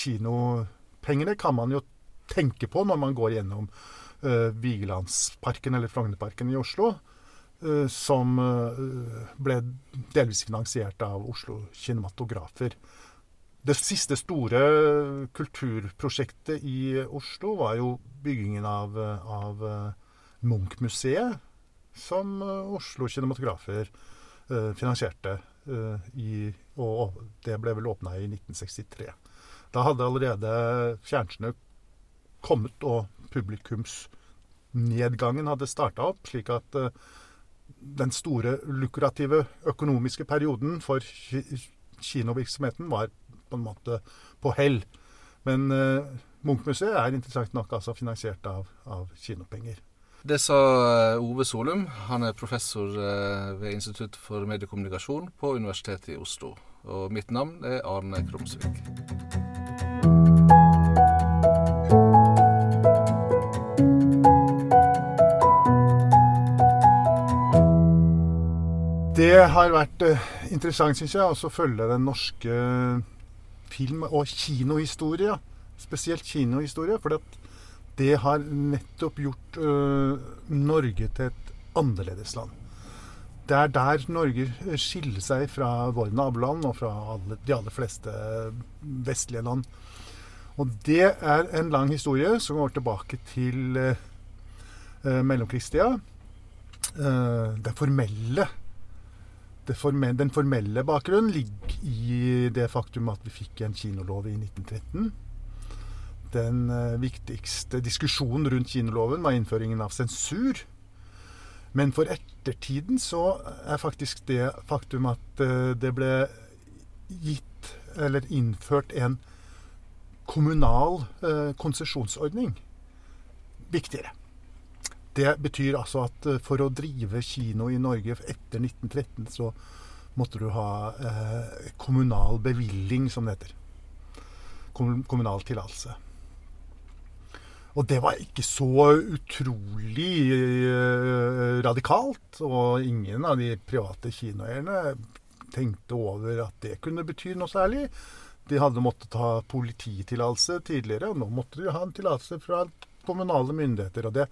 Kinopengene kan man jo tenke på når man går gjennom uh, Vigelandsparken eller Frognerparken i Oslo, uh, som uh, ble delvis finansiert av Oslo kinematografer. Det siste store kulturprosjektet i Oslo var jo byggingen av, av Munch-museet, som Oslo kinematografer finansierte. I, og det ble vel åpna i 1963. Da hadde allerede fjernsynet kommet, og publikumsnedgangen hadde starta opp, slik at uh, den store lukrative økonomiske perioden for kinovirksomheten var på en måte på hell. Men uh, Munchmuseet er interessant nok altså finansiert av, av kinopenger. Det sa eh, Ove Solum. Han er professor ved Institutt for mediekommunikasjon på Universitetet i Oslo. Og mitt navn er Arne Krumsvik. Det har vært uh, interessant, syns jeg, å følge den norske film- og kinohistorie. Spesielt kinohistorie. For det har nettopp gjort uh, Norge til et annerledesland. Det er der Norge skiller seg fra våre naboland og fra alle, de aller fleste vestlige land. Og det er en lang historie som går tilbake til uh, mellomkrigstida. Uh, den formelle formelle, den formelle bakgrunnen ligger i det faktum at vi fikk en kinolov i 1913. Den uh, viktigste diskusjonen rundt kinoloven var innføringen av sensur. Men for ettertiden så er faktisk det faktum at uh, det ble gitt, eller innført, en kommunal uh, konsesjonsordning viktigere. Det betyr altså at eh, for å drive kino i Norge etter 1913, så måtte du ha eh, kommunal bevilling, som det heter. Kommunal tillatelse. Og det var ikke så utrolig eh, radikalt. Og ingen av de private kinoeierne tenkte over at det kunne bety noe særlig. De hadde måttet ha polititillatelse tidligere, og nå måtte de ha en tillatelse fra kommunale myndigheter. og det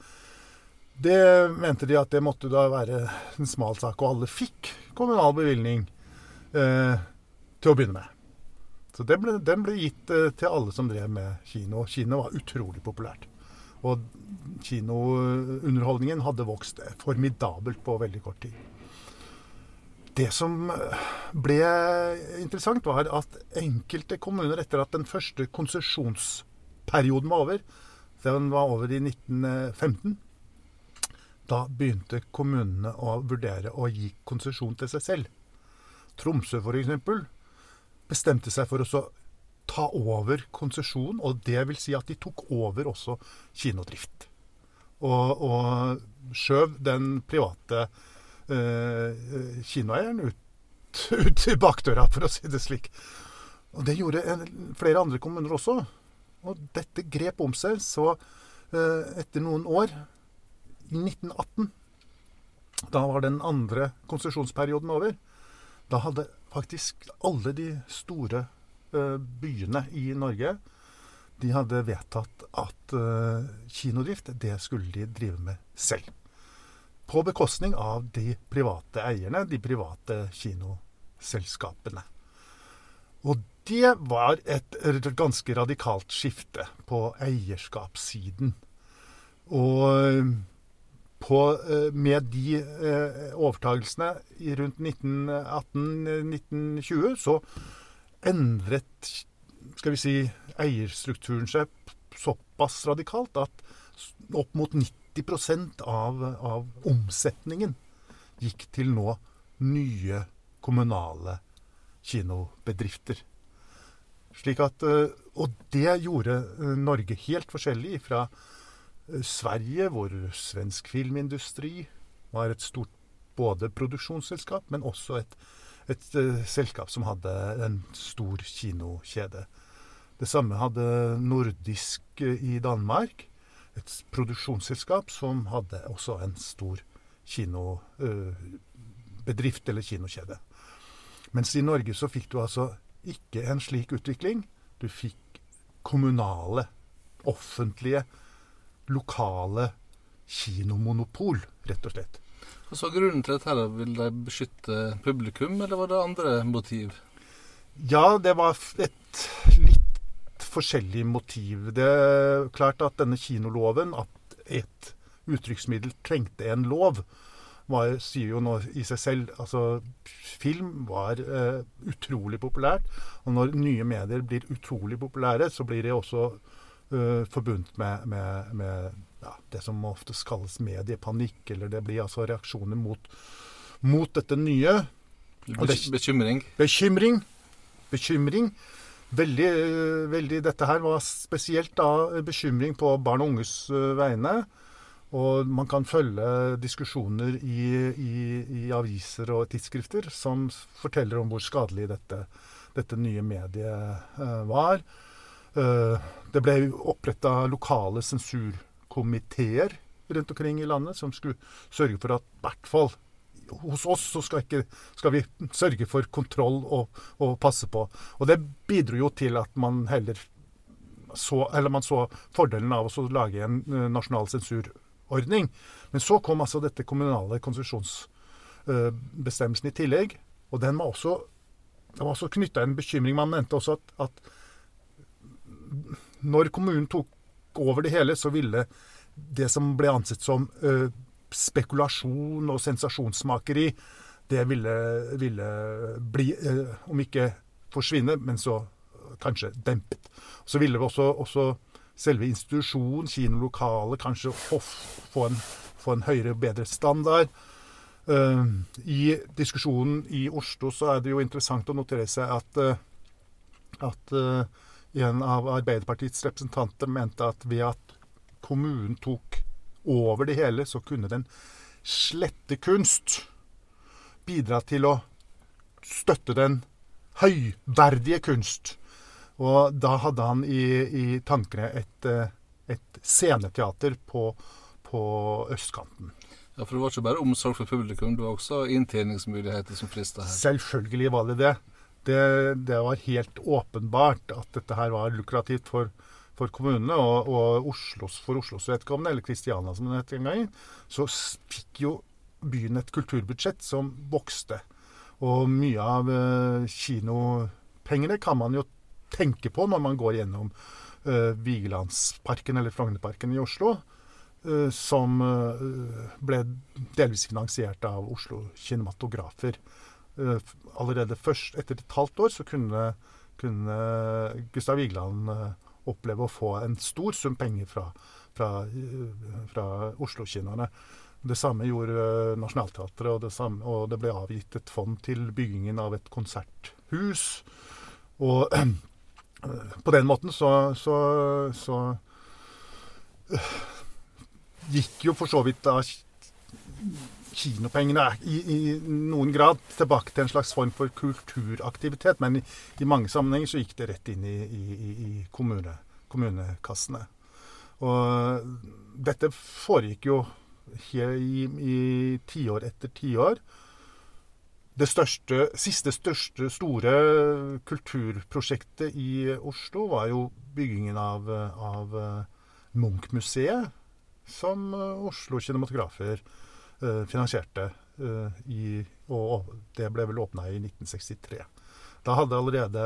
det mente de at det måtte da være en smal sak, og alle fikk kommunal bevilgning eh, til å begynne med. Så den ble, den ble gitt eh, til alle som drev med kino. Kino var utrolig populært. Og kinounderholdningen hadde vokst formidabelt på veldig kort tid. Det som eh, ble interessant, var at enkelte kommuner, etter at den første konsesjonsperioden var over, den var over i 1915 da begynte kommunene å vurdere å gi konsesjon til seg selv. Tromsø f.eks. bestemte seg for å ta over konsesjonen, og det vil si at de tok over også kinodrift. Og, og skjøv den private eh, kinoeieren ut, ut i bakdøra, for å si det slik. Og det gjorde en, flere andre kommuner også. Og dette grep om seg. Så eh, etter noen år i 1918, da var den andre konsesjonsperioden over, da hadde faktisk alle de store uh, byene i Norge de hadde vedtatt at uh, kinodrift, det skulle de drive med selv. På bekostning av de private eierne, de private kinoselskapene. Og det var et ganske radikalt skifte på eierskapssiden. Og på, eh, med de eh, overtagelsene rundt 1918-1920, så endret skal vi si, eierstrukturen seg såpass radikalt at opp mot 90% av, av omsetningen gikk til nå nye kommunale kinobedrifter. Slik at, eh, og det gjorde Norge helt forskjellig fra Sverige, hvor svensk filmindustri var et stort både produksjonsselskap, men også et, et uh, selskap som hadde en stor kinokjede. Det samme hadde Nordisk uh, i Danmark. Et produksjonsselskap som hadde også en stor kinobedrift uh, eller kinokjede. Mens i Norge så fikk du altså ikke en slik utvikling. Du fikk kommunale, offentlige, lokale kinomonopol, rett og slett. Og var grunnen til dette? her? Vil de beskytte publikum, eller var det andre motiv? Ja, det var et litt forskjellig motiv. Det er klart at denne kinoloven, at et uttrykksmiddel trengte en lov, var, sier jo nå i seg selv Altså, film var eh, utrolig populært. Og når nye medier blir utrolig populære, så blir det også eh, forbundet med, med, med ja, det som ofte kalles mediepanikk. Eller det blir altså reaksjoner mot, mot dette nye. Det- Bekymring? Bekymring. Bekymring. Veldig, uh, veldig Dette her var spesielt da bekymring på barn og unges uh, vegne. Og man kan følge diskusjoner i, i, i aviser og tidsskrifter som forteller om hvor skadelig dette, dette nye mediet øh, var. Eh, det ble oppretta lokale sensurkomiteer rundt omkring i landet som skulle sørge for at i hvert fall hos oss så skal, ikke, skal vi sørge for kontroll og, og passe på. Og det bidro jo til at man heller så, eller man så fordelen av å lage en eh, nasjonal sensurordning. Men så kom altså dette kommunale konsesjonsbestemmelsen i tillegg. Og den var også, var også knytta en bekymring. Man mente også at, at når kommunen tok over det hele, så ville det som ble ansett som uh, spekulasjon og sensasjonsmakeri, det ville, ville bli, uh, om ikke forsvinne, men så kanskje dempet. Så ville også, også selve institusjonen, kinolokalet, kanskje få, få, en, få en høyere og bedre standard. Uh, I diskusjonen i Oslo så er det jo interessant å notere seg at, eh, at eh, en av Arbeiderpartiets representanter mente at ved at kommunen tok over det hele, så kunne den slette kunst bidra til å støtte den høyverdige kunst. Og da hadde han i, i tankene et, eh, et sceneteater på, på østkanten. Ja, For det var ikke bare omsorg for publikum, det var også inntjeningsmuligheter som frista her. Selvfølgelig var det det. Det. Det var helt åpenbart at dette her var lukrativt for, for kommunene. Og, og Oslos, for Oslos vedkommende, eller Kristiania som det het en gang, så fikk jo byen et kulturbudsjett som vokste. Og mye av eh, kinopengene kan man jo tenke på når man går gjennom eh, Vigelandsparken eller Frognerparken i Oslo. eh, som eh, ble delvis finansiert av Oslo kinematografer. Eh, allerede først etter et halvt år så kunne, kunne Gustav Vigeland eh, oppleve å få en stor sum penger fra, fra, eh, fra Oslo-kinoene. Det samme gjorde Nationaltheatret, og, det og det ble avgitt et fond til byggingen av et konserthus. Og på den måten så, så, så gikk jo for så vidt da kinopengene i, i noen grad tilbake til en slags form for kulturaktivitet. Men i, i mange sammenhenger så gikk det rett inn i, i, kommune, kommunekassene. Og dette foregikk jo i, i tiår etter tiår. Det største, siste største store kulturprosjektet i Oslo var jo byggingen av, av Munch-museet, som eh, Oslo kinematografer eh, finansierte. eh, i, og det ble vel åpna i 1963. Da hadde allerede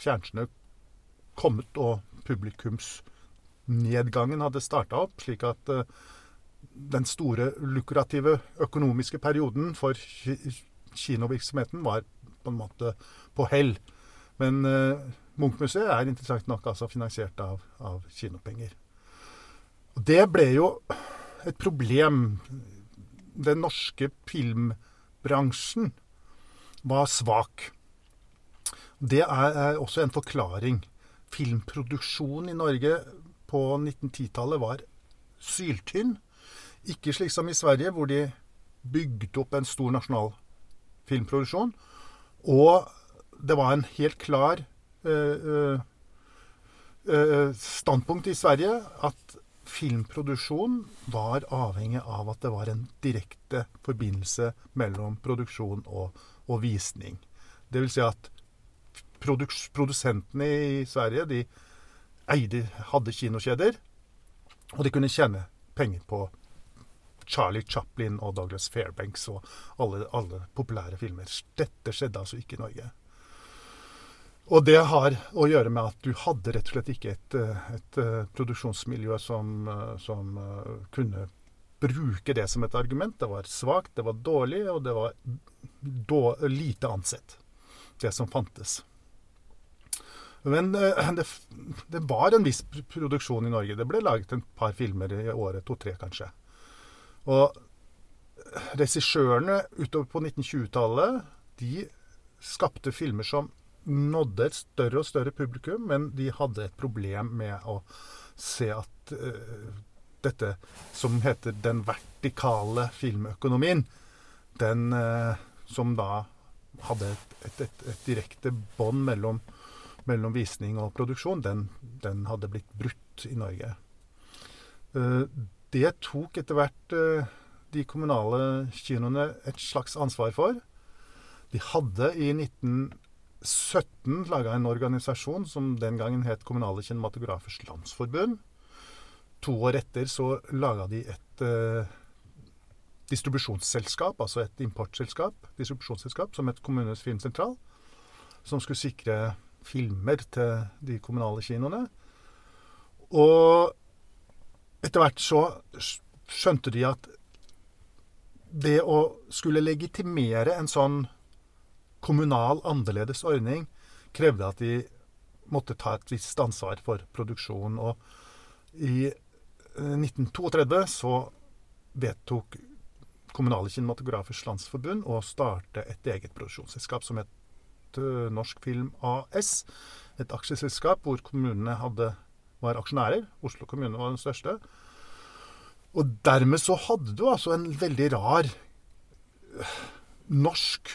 fjernsynet kommet, og publikumsnedgangen hadde starta opp, slik at eh, den store lukrative økonomiske perioden for kinovirksomheten var på en måte på hell. Men Munch-museet er interessant nok altså finansiert av, av kinopenger. Og det ble jo et problem. Den norske filmbransjen var svak. Det er, også en forklaring. Filmproduksjonen i Norge på 1910-tallet var syltynn. Ikke slik som i Sverige, hvor de bygde opp en stor nasjonal filmproduksjon. Og det var en helt klar øh, eh, standpunkt i Sverige at filmproduksjon var avhengig av at det var en direkte forbindelse mellom produksjon og, og visning. Det vil si at produsentene i Sverige de eide, hadde kinokjeder. Og de kunne tjene penger på Charlie Chaplin og Douglas Fairbanks og alle, alle populære filmer. Dette skjedde altså ikke i Norge. Og det har å gjøre med at du hadde rett og slett ikke et, et, et produksjonsmiljø som, som, kunne bruke det som et argument. Det var svakt, det var dårlig, og det var då, lite ansett, det som fantes. Men det, det, var en viss produksjon i Norge. Det ble laget en par filmer i året, to-tre kanskje. Og regissørene utover på 1920-tallet, de skapte filmer som nådde et større og større publikum, men de hadde et problem med å se at uh, dette som heter den vertikale filmøkonomien, den uh, som da hadde et, et, et, et direkte bånd mellom, mellom, visning og produksjon, den, den, hadde blitt brutt i Norge. Uh, det tok etter hvert de kommunale kinoene et slags ansvar for. De hadde i 19 17 laga en organisasjon som den gangen het Kommunale kinematografers landsforbund. To år etter så laga de et eh, distribusjonsselskap, altså et importselskap, distribusjonsselskap, som het Kommunenes filmsentral, som skulle sikre filmer til de kommunale kinoene. Og etter hvert så skjønte de at det å skulle legitimere en sånn kommunal annerledes ordning krevde at de måtte ta et visst ansvar for produksjon. Og i 1932 eh, så vedtok Kommunale kinematografers landsforbund å starte et eget produksjonsselskap som het eh, Norsk Film AS. Et aksjeselskap hvor kommunene hadde, var aksjonærer. Oslo kommune var den største. Og dermed så hadde du altså en veldig rar eh, norsk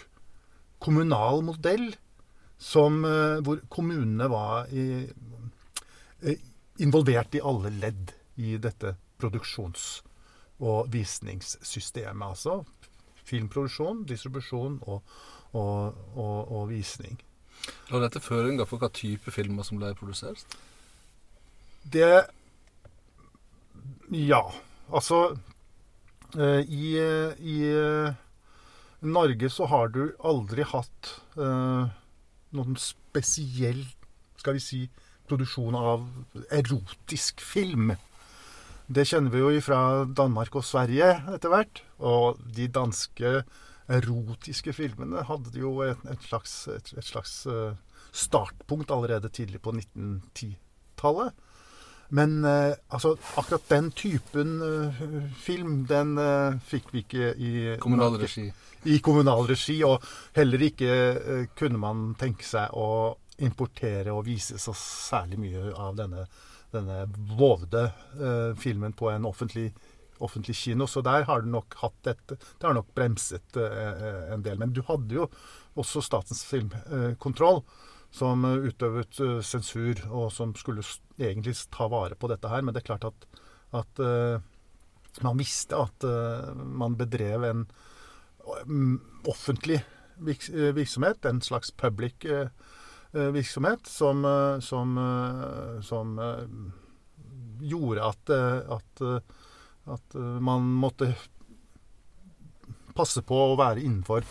kommunal modell som, eh, hvor kommunene var i, eh, involvert i alle ledd i dette produksjons- og visningssystemet. Altså filmproduksjon, distribusjon og, og, og, og visning. La dette føringer for hva type filmer som ble produsert? Det Ja. Altså i, i, i Norge så har du aldri hatt uh, noen spesiell, skal vi si, produksjon av erotisk film. Det kjenner vi jo fra Danmark og Sverige etter hvert. Og de danske erotiske filmene hadde jo et, et slags, et, et slags uh, startpunkt allerede tidlig på 1910-tallet. Men eh, altså, akkurat den typen film, den fikk vi ikke i Kommunal regi i kommunal regi. Og heller ikke eh, kunne man tenke seg å importere og vise så særlig mye av denne, denne vovde eh, filmen på en offentlig, offentlig, kino. Så der har det nok hatt et, det har nok bremset eh, en del. Men du hadde jo også Statens filmkontroll. Som utøvet sensur, og som skulle egentlig ta vare på dette her. Men det er klart at, at man visste at man bedrev en, offentlig eh, virksomhet, en slags public eh, eh, virksomhet, som, som, som gjorde at, at, at, man måtte passe på å være innenfor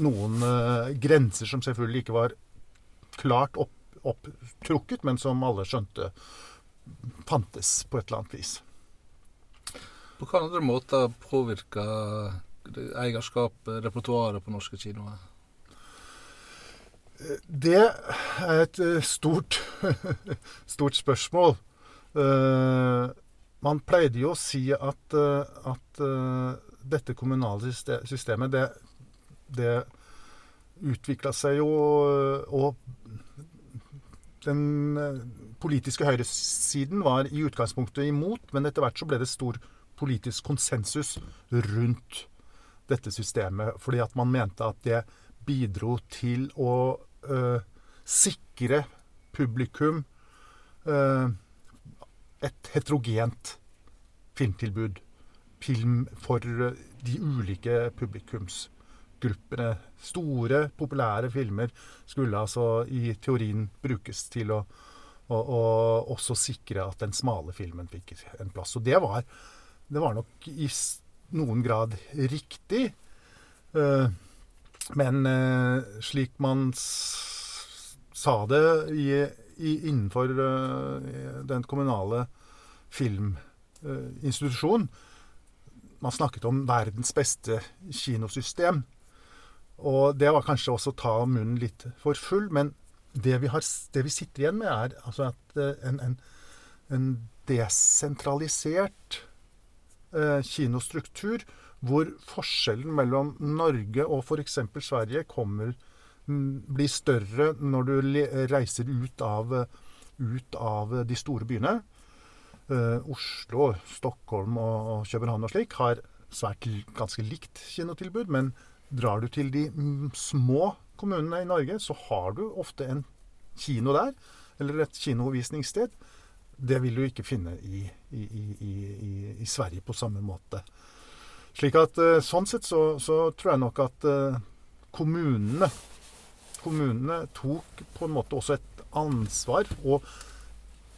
noen grenser som selvfølgelig ikke var klart opp, opptrukket, men som alle skjønte fantes på et eller annet vis. På hvilke andre måter påvirka eierskap, repertoaret på norske kinoer? Det er et eh, stort, stort spørsmål. Uh, man pleide jo å si at, uh, at dette kommunale systemet, det, det utvikla seg jo Og den politiske høyresiden var i utgangspunktet imot, men etter hvert så ble det stor politisk konsensus rundt dette systemet, fordi at man mente at det bidro til å øh, sikre publikum øh, et heterogent filmtilbud. Film for de ulike publikumsgruppene. Store, populære filmer skulle altså i teorien brukes til å, å, å også sikre at den smale filmen fikk en plass. Og det var, det var nok i noen grad riktig. Uh, men uh, slik man sa det i, i, innenfor den kommunale filminstitusjonen Man snakket om verdens beste kinosystem. Og det var kanskje også å ta munnen litt for full, men det vi, har, det vi sitter igjen med, er altså at en, en, en desentralisert eh, kinostruktur hvor forskjellen mellom Norge og f.eks. Sverige kommer, blir større når du reiser ut av, ut av de store byene. Eh, Oslo, Stockholm og, og, København og slik har svært ganske likt kinotilbud. Men drar du til de små kommunene i Norge, så har du ofte en kino der. Eller et kinovisningssted. Det vil du ikke finne i, i, i, i Sverige på samme måte. Slik at uh, Sånn sett så, så, tror jeg nok at uh, kommunene Kommunene tok på en måte også et ansvar, og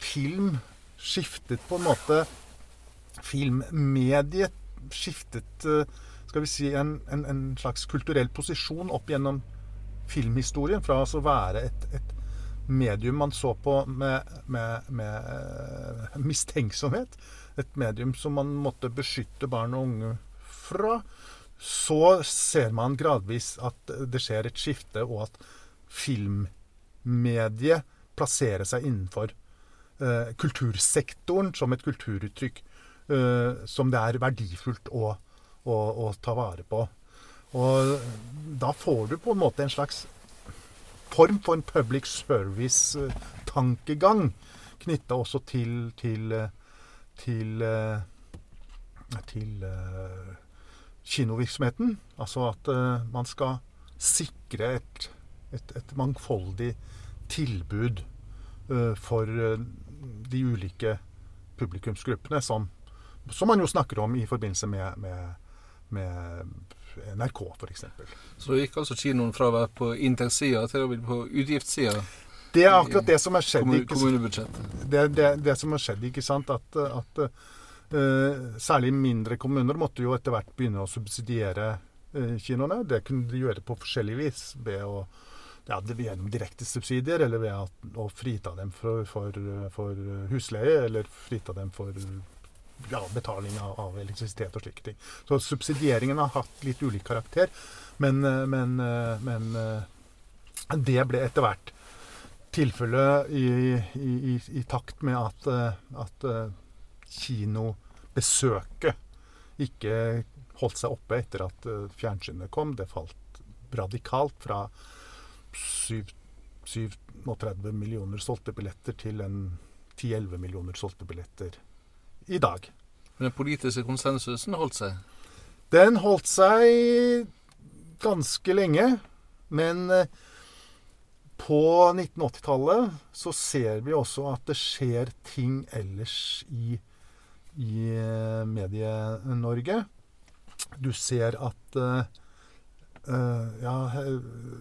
film skiftet på en måte Filmmediet skiftet uh, skal vi si, en, en, en, slags kulturell posisjon opp gjennom filmhistorien. Fra å være et, et medium man så på med, med, med mistenksomhet. Et medium som man måtte beskytte barn og unge fra, så ser man gradvis at det skjer et skifte, og at filmmediet plasserer seg innenfor eh, kultursektoren som et kulturuttrykk eh, som det er verdifullt å, å, å, ta vare på. Og da får du på en måte en slags form for en public service-tankegang knytta også til til, til, til, til kinovirksomheten. Altså at uh, man skal sikre et, et, et mangfoldig tilbud uh, for de ulike publikumsgruppene, som, som, man jo snakker om i forbindelse med, med, med NRK, f.eks. Så gikk altså kinoen fra å være på inntektssida til å bli på utgiftssida? Det er akkurat det som har skjedd. Kommunebudsjettet. Det, det, det som har skjedd, ikke sant. At, at Uh, særlig mindre kommuner måtte jo etter hvert begynne å subsidiere uh, kinoene. Det kunne de gjøre på forskjellig vis. Ved å ja, gjennom direkte subsidier, eller ved å frita dem for, for, for, husleie, eller frita dem for ja, betaling av, av, elektrisitet og slike ting. Så subsidieringen har hatt litt ulik karakter. Men, eh, men, men det ble etter hvert tilfellet i, i, i, i, takt med at, at kinobesøket ikke holdt seg oppe etter at eh, fjernsynet kom. Det falt radikalt fra 37 millioner solgte billetter til en 10-11 millioner solgte billetter i dag. Men den politiske konsensusen holdt seg? Den holdt seg ganske lenge. Men eh, på 1980-tallet så ser vi også at det skjer ting ellers i i eh, Medie-Norge. Du ser at uh, ja,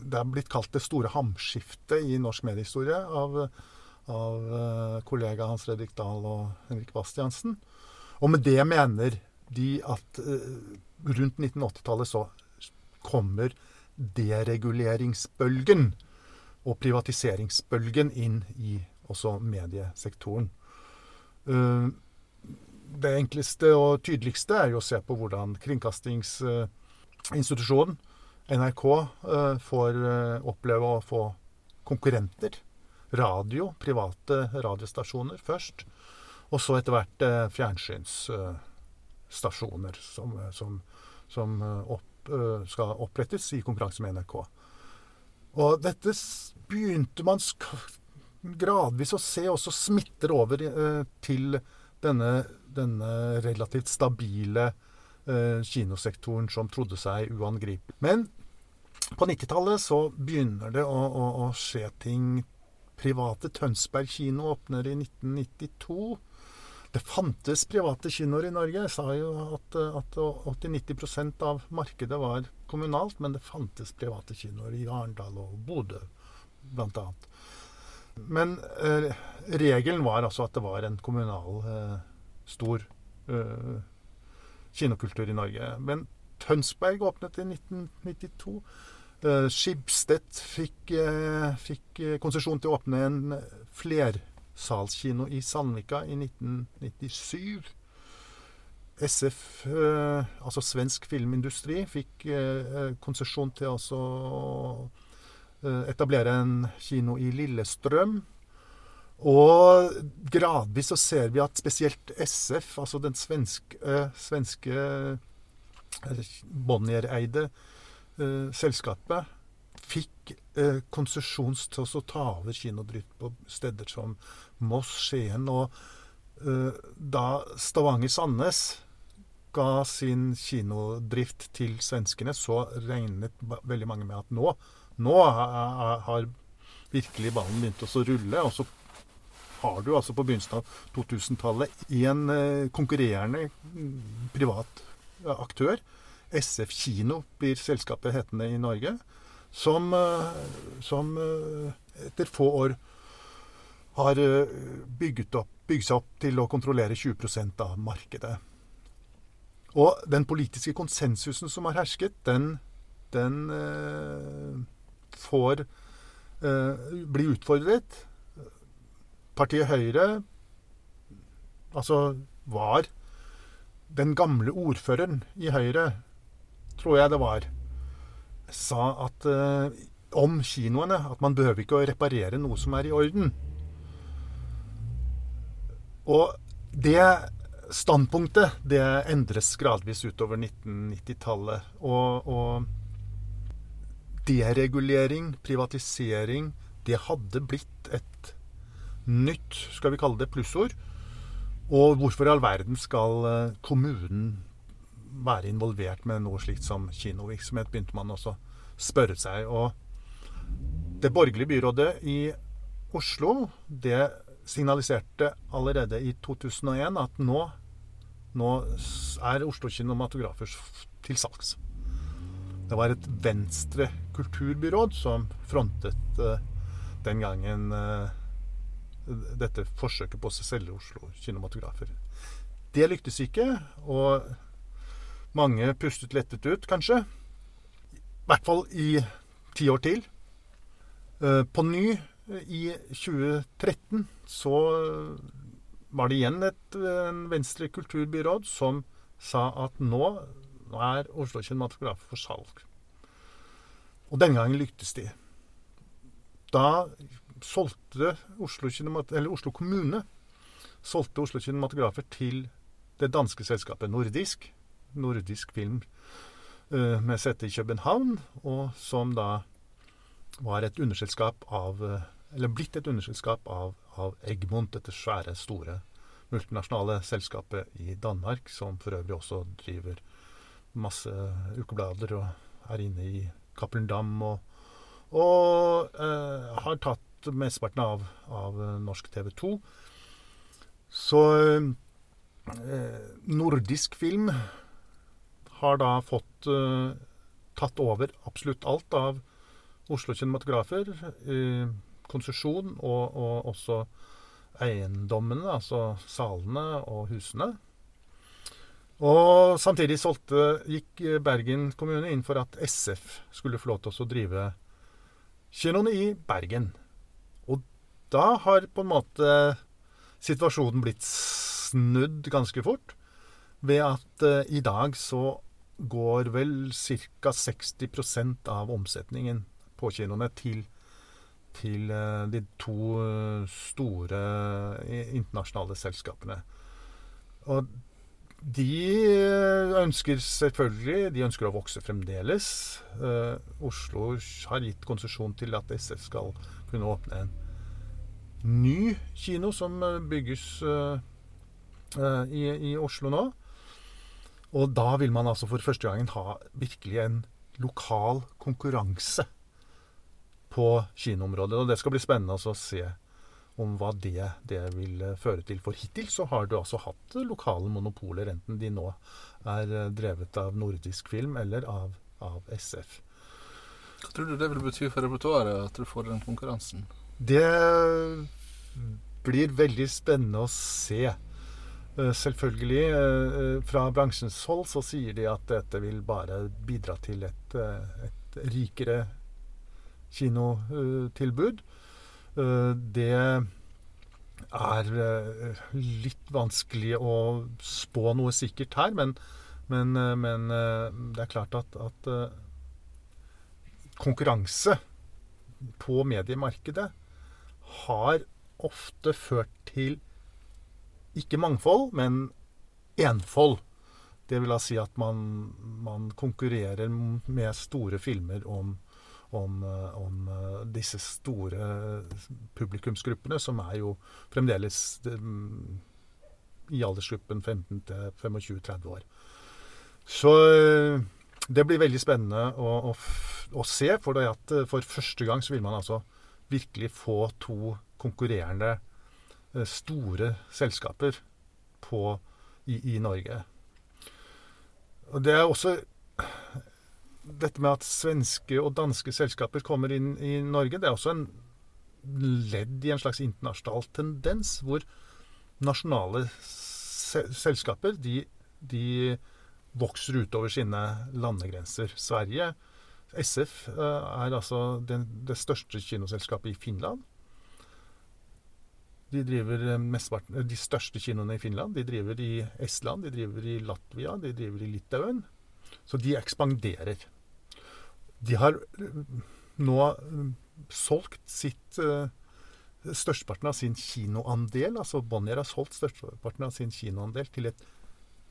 det er blitt kalt det store hamskiftet i norsk mediehistorie av, av uh, kollega Hans Fredrik Dahl og Henrik Bastiansen. Og med det mener de at uh, rundt 1980-tallet så kommer dereguleringsbølgen og privatiseringsbølgen inn i også mediesektoren. Uh, det enkleste og tydeligste er jo å se på hvordan kringkastingsinstitusjonen, NRK, får oppleve å få konkurrenter. Radio, private radiostasjoner først. Og så etter hvert eh, fjernsynsstasjoner som, som, som opp, skal opprettes i konkurranse med NRK. Og dette begynte man gradvis å se også smitter over til denne denne relativt stabile eh, kinosektoren som trodde seg uangripelig. Men på 90-tallet så begynner det å, å, å, skje ting. Private Tønsberg kino åpner i 1992. Det fantes private kinoer i Norge. Jeg sa jo at, at 80-90% av markedet var kommunalt, men det fantes private kinoer i Arendal og Bodø bl.a. Men eh, regelen var altså at det var en kommunal eh, stor eh, kinokultur i Norge. Men Tønsberg åpnet i 1992. Uh, Skibstedt fikk, uh, fikk uh, konsesjon til å åpne en flersalskino i Sandvika i 1997. SF, altså Svensk Filmindustri, fikk konsesjon til å etablere en kino i Lillestrøm. Og gradvis så ser vi at spesielt SF, altså den svenske, svenske Bonnier-eide eh, selskapet fikk eh, konsesjon til å ta over kinodrift på steder som Moss, Skien. Og eh, da Stavanger-Sandnes ga sin kinodrift til svenskene, så regnet veldig mange med at nå, nå har virkelig ballen begynt å rulle. Og så har du altså på begynnelsen av 2000-tallet en eh, konkurrerende privat aktør. SF Kino blir selskapet hetende i Norge. Som, eh, som eh, etter få år har eh, bygget, opp, bygget seg opp til å kontrollere 20% av markedet. Og den politiske konsensusen som har hersket, den, den eh, får eh, bli utfordret. Partiet Høyre altså var den gamle ordføreren i Høyre, tror jeg det var, sa at eh, om kinoene at man behøver ikke å reparere noe som er i orden. Og det standpunktet det endres gradvis utover 1990-tallet. Og, og, deregulering, privatisering, det hadde blitt et nytt, skal vi kalle det, plussord og hvorfor i all verden skal eh, kommunen være involvert med noe slikt som kinovirksomhet, begynte man også spørre seg. Og det borgerlige byrådet i Oslo det signaliserte allerede i 2001 at nå, nå er Oslo Kinematografer til salgs. Det var et venstre kulturbyråd som frontet uh, den gangen uh, dette forsøket på å selge Oslo kinematografer. Det lyktes ikke, og mange pustet lettet ut, kanskje. I hvert fall i ti år til. Eh, på ny, i 2013, så var det igjen et venstre kulturbyråd som sa at nå er Oslo kinematografer for salg. Og denne gangen lyktes de. Da solgte Oslo, Oslo kommune solgte Oslo Kinematografer til det danske selskapet Nordisk. Nordisk film uh, med sete i København, og som da var et underselskap av uh, Eller blitt et underselskap av, av Egmont, dette svære, store multinasjonale selskapet i Danmark, som for øvrig også driver masse ukeblader og er inne i Cappelen Dam og, og uh, har tatt mesteparten av, av eh, norsk TV 2. Så eh, nordisk film har da fått uh, tatt over absolutt alt av Oslo Kinematografer. Eh, konsesjon og, og, også eiendommene, altså salene og husene. Og samtidig solgte, gikk Bergen kommune inn for at SF skulle få lov til å drive kinoene i Bergen Og da har på en måte situasjonen blitt snudd ganske fort. Ved at uh, i dag så går vel ca. 60% av omsetningen på kinoene til, til uh, de to uh, store internasjonale selskapene. Og de ønsker selvfølgelig De ønsker å vokse fremdeles. Oslo har gitt konsesjon til at SF skal kunne åpne en ny kino som eh, bygges i, i, Oslo nå. Og da vil man altså for første gangen ha virkelig en lokal konkurranse på kinoområdet. Og det skal bli spennende å se om hva det, det, vil føre til. For hittil så har du altså hatt lokale monopoler, enten de nå er drevet av nordisk film eller av, av SF. Hva tror du det vil bety for repertoaret at du får den konkurransen? Det blir veldig spennende å se. Eh, selvfølgelig, eh, fra bransjens hold så sier de at dette vil bare bidra til et, eh, et rikere kinotilbud. Det er litt vanskelig å spå noe sikkert her, men, men, men det er klart at, at konkurranse på mediemarkedet har ofte ført til ikke mangfold, men enfold. Det vil da si at man, man konkurrerer med store filmer om, om, om, disse store publikumsgruppene, som er jo fremdeles i aldersgruppen 15 til 25-30 år. Så det blir veldig spennende å, å, å se. For, for første gang så vil man altså virkelig få to konkurrerende Eh, store selskaper på, i, i, Norge. Og det er også dette med at svenske og danske selskaper kommer inn i Norge. Det er også en ledd i en slags internasjonal tendens hvor nasjonale selskaper de, de vokser utover sine landegrenser. Sverige, SF, eh, er altså det, det største kinoselskapet i Finland. De driver eh, eh, de største kinoene i Finland. De driver i Estland, de driver i Latvia, de driver i Litauen. Så de ekspanderer. De har eh, nå solgt sitt Størsteparten av sin kinoandel, altså Bonnier har solgt størsteparten av sin kinoandel til et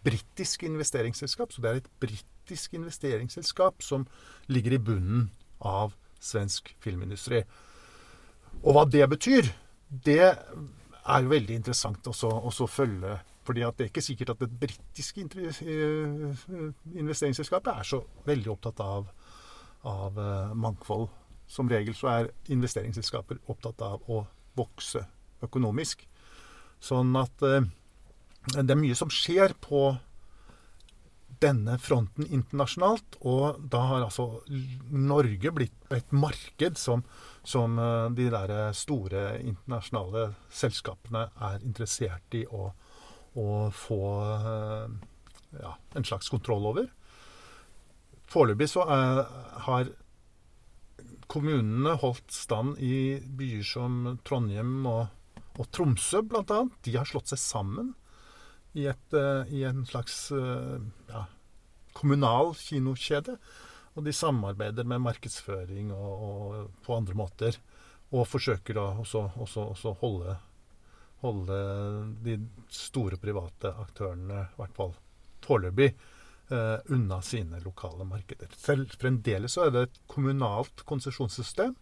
britisk investeringsselskap. Så det er et britisk investeringsselskap som ligger i bunnen av svensk filmindustri. Og hva det betyr, det er jo veldig interessant også, å følge. fordi det er ikke sikkert at det britiske eh, investeringsselskapet er så veldig opptatt av, av eh, mangfold. Som regel så er investeringsselskaper opptatt av å vokse økonomisk. Sånn at eh, det er mye som skjer på denne fronten internasjonalt. Og da har altså Norge blitt et marked som, som eh, de der store internasjonale selskapene er interessert i å, å få eh, ja, en slags kontroll over. Foreløpig så er, har kommunene holdt stand i byer som Trondheim og, og Tromsø, bl.a. De har slått seg sammen i, et, uh, i en slags uh, ja, kommunal kinokjede. Og de samarbeider med markedsføring og, og på andre måter. Og forsøker da også, også, også holde, holde, de store private aktørene, i hvert fall foreløpig, uh, unna sine lokale markeder. Selv fremdeles så er det et kommunalt konsesjonssystem.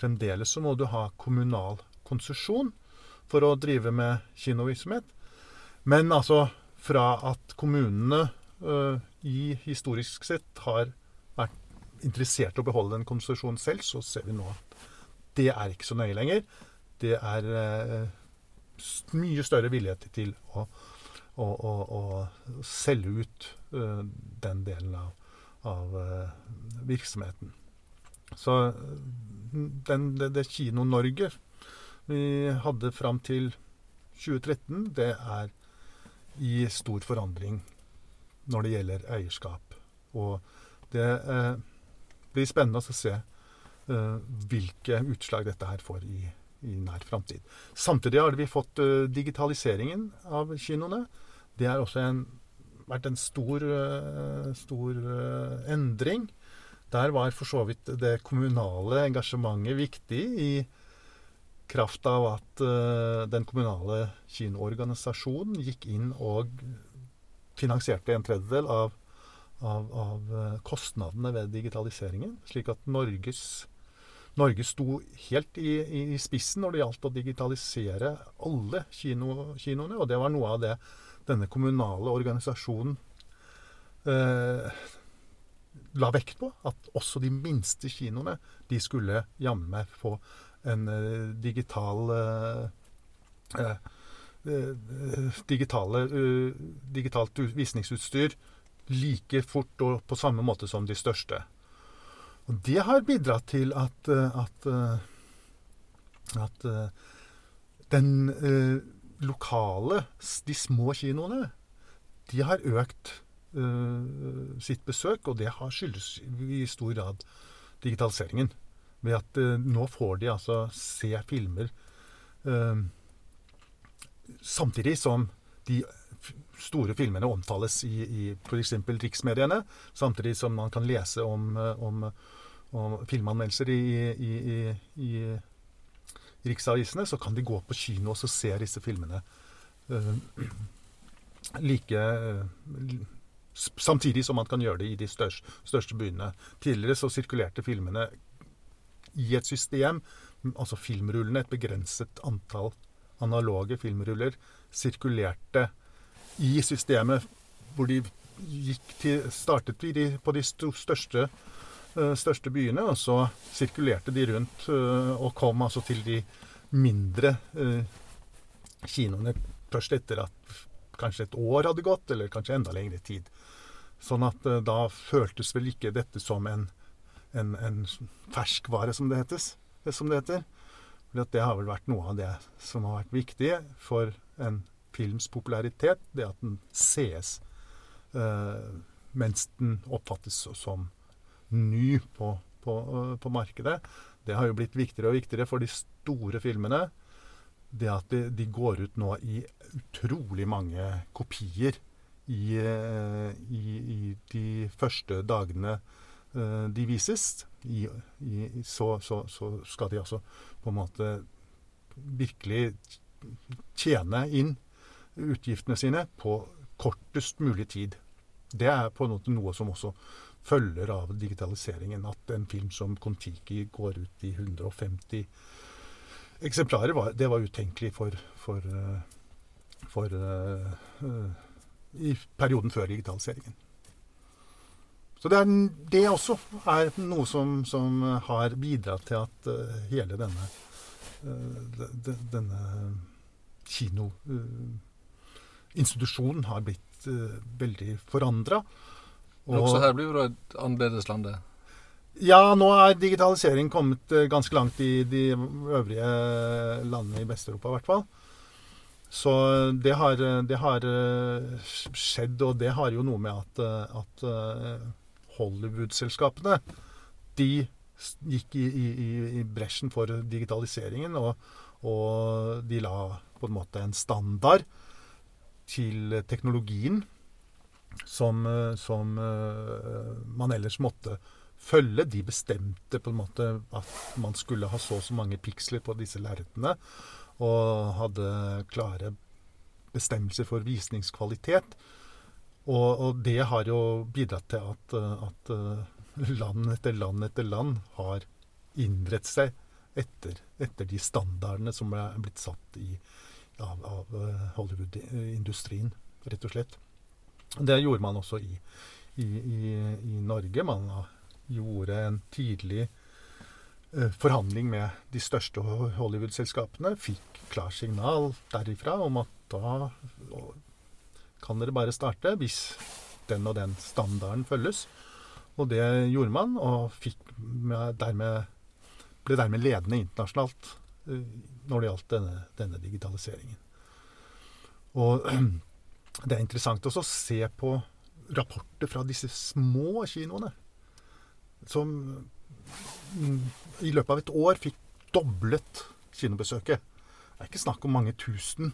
Fremdeles så må du ha kommunal konsesjon for å drive med kinovirksomhet. Men altså fra at kommunene uh, i historisk sett har vært interessert i å beholde en konsesjon selv, så ser vi nå at det er ikke så nøye lenger. Det er uh, mye større vilje til å, å, å, å selge ut uh, den delen av, av virksomheten. Så den, det, det Kino-Norge vi hadde fram til 2013, det er i stor forandring når det gjelder eierskap. Og det eh, blir spennende å se eh, hvilke utslag dette her får i, i nær framtid. Samtidig har vi fått eh, digitaliseringen av kinoene. Det har også en, vært en stor, uh, stor uh, endring. Der var for så vidt det kommunale engasjementet viktig i kraft av at uh, den kommunale kinoorganisasjonen gikk inn og finansierte en tredjedel av, av, av uh, kostnadene ved digitaliseringen. Slik at Norges, Norge sto helt i, i, spissen når det gjaldt å digitalisere alle kino, kinoene. Og det var noe av det denne kommunale organisasjonen uh, la vekt på. At også de minste kinoene de skulle jammen meg få en uh, digital uh, digitale, digitalt visningsutstyr like fort og på samme måte som de største. Og det har bidratt til at, at at eh, den eh, lokale, de små kinoene, de har økt eh, sitt besøk, og det har skyldes i stor grad digitaliseringen. Ved at eh, nå får de altså se filmer eh, samtidig som de store filmene omtales i, i f.eks. riksmediene, samtidig som man kan lese om, eh, om, om filmanmeldelser i, i, i, riksavisene, så kan de gå på kino og se disse filmene eh, like eh, Samtidig som man kan gjøre det i de største, største byene. Tidligere så sirkulerte filmene i et system, altså filmrullene, et begrenset antall analoge filmruller, sirkulerte i systemet hvor de gikk til, startet de, på de største, eh, største byene, og så sirkulerte de rundt eh, og kom altså til de mindre eh, kinoene først etter at kanskje et år hadde gått, eller kanskje enda lengre tid. Sånn at da føltes vel ikke dette som en, en, en ferskvare, som det, hetes, som det heter. For det har vel vært noe av det som har vært viktig for en films popularitet, det at den sees eh, mens den oppfattes som ny på, på, eh, på markedet. Det har jo blitt viktigere og viktigere for de store filmene. Det at de, de går ut nå i utrolig mange kopier i, eh, i, i de første dagene eh, de vises. I, i, så, så, så skal de altså på en måte virkelig tjene inn utgiftene sine på kortest mulig tid. Det er på en måte noe som også følger av digitaliseringen. At en film som Kon-Tiki går ut i 150 eksemplarer, var, det var utenkelig for, for, eh, for uh, uh, i perioden før digitaliseringen. Så det, er, det også er noe som, som har bidratt til at eh, hele denne, eh, de- de- denne kinoinstitusjonen har blitt eh, veldig forandra. Men også her blir det et annerledes landet. Ja, nå er digitalisering kommet eh, ganske langt i de øvrige landene i Vest-Europa, i hvert fall. Så det har, det har eh, skjedd, og det har jo noe med at, eh, at eh, Hollywood-selskapene de gikk i, i, i- bresjen for digitaliseringen, og, og de la på en måte en standard til teknologien som, som eh, man ellers måtte følge. De bestemte på en måte at man skulle ha så og så mange piksler på disse lerretene, og hadde klare bestemmelser for visningskvalitet. Og, og det har jo bidratt til at, eh, at eh, land etter land etter land har innrettet seg etter, etter de standardene som er blitt satt i, av, av eh, Hollywood-industrien, rett og slett. Det gjorde man også i, i, i, i Norge. Man gjorde en tidlig forhandling med de største Hollywood-selskapene. Fikk klarsignal derifra om at da kan dere bare starte hvis den og den standarden følges. Og det gjorde man, og dermed, ble dermed ledende internasjonalt eh, når det gjaldt denne, denne digitaliseringen. Og det er interessant også å se på rapporter fra disse små kinoene, som mm, i løpet av et år fikk doblet kinobesøket. Det er ikke snakk om mange tusen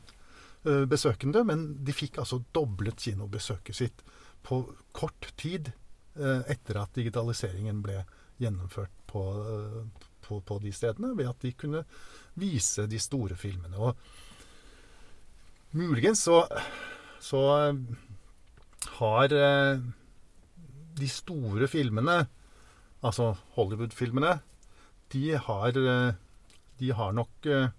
besøkende, men de fikk altså doblet kinobesøket sitt på kort tid eh, etter at digitaliseringen ble gjennomført på, eh, på, på de stedene, ved at de kunne vise de store filmene. Og muligens så, så eh, har eh, de store filmene, altså Hollywood-filmene, de eh, de har nok eh,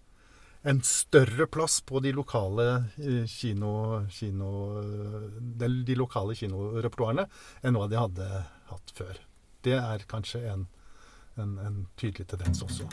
en større plass på de lokale eh, kino, kino de, de lokale kinorepertoarene enn hva de hadde hatt før. Det er kanskje en, en, en tydelig tendens også.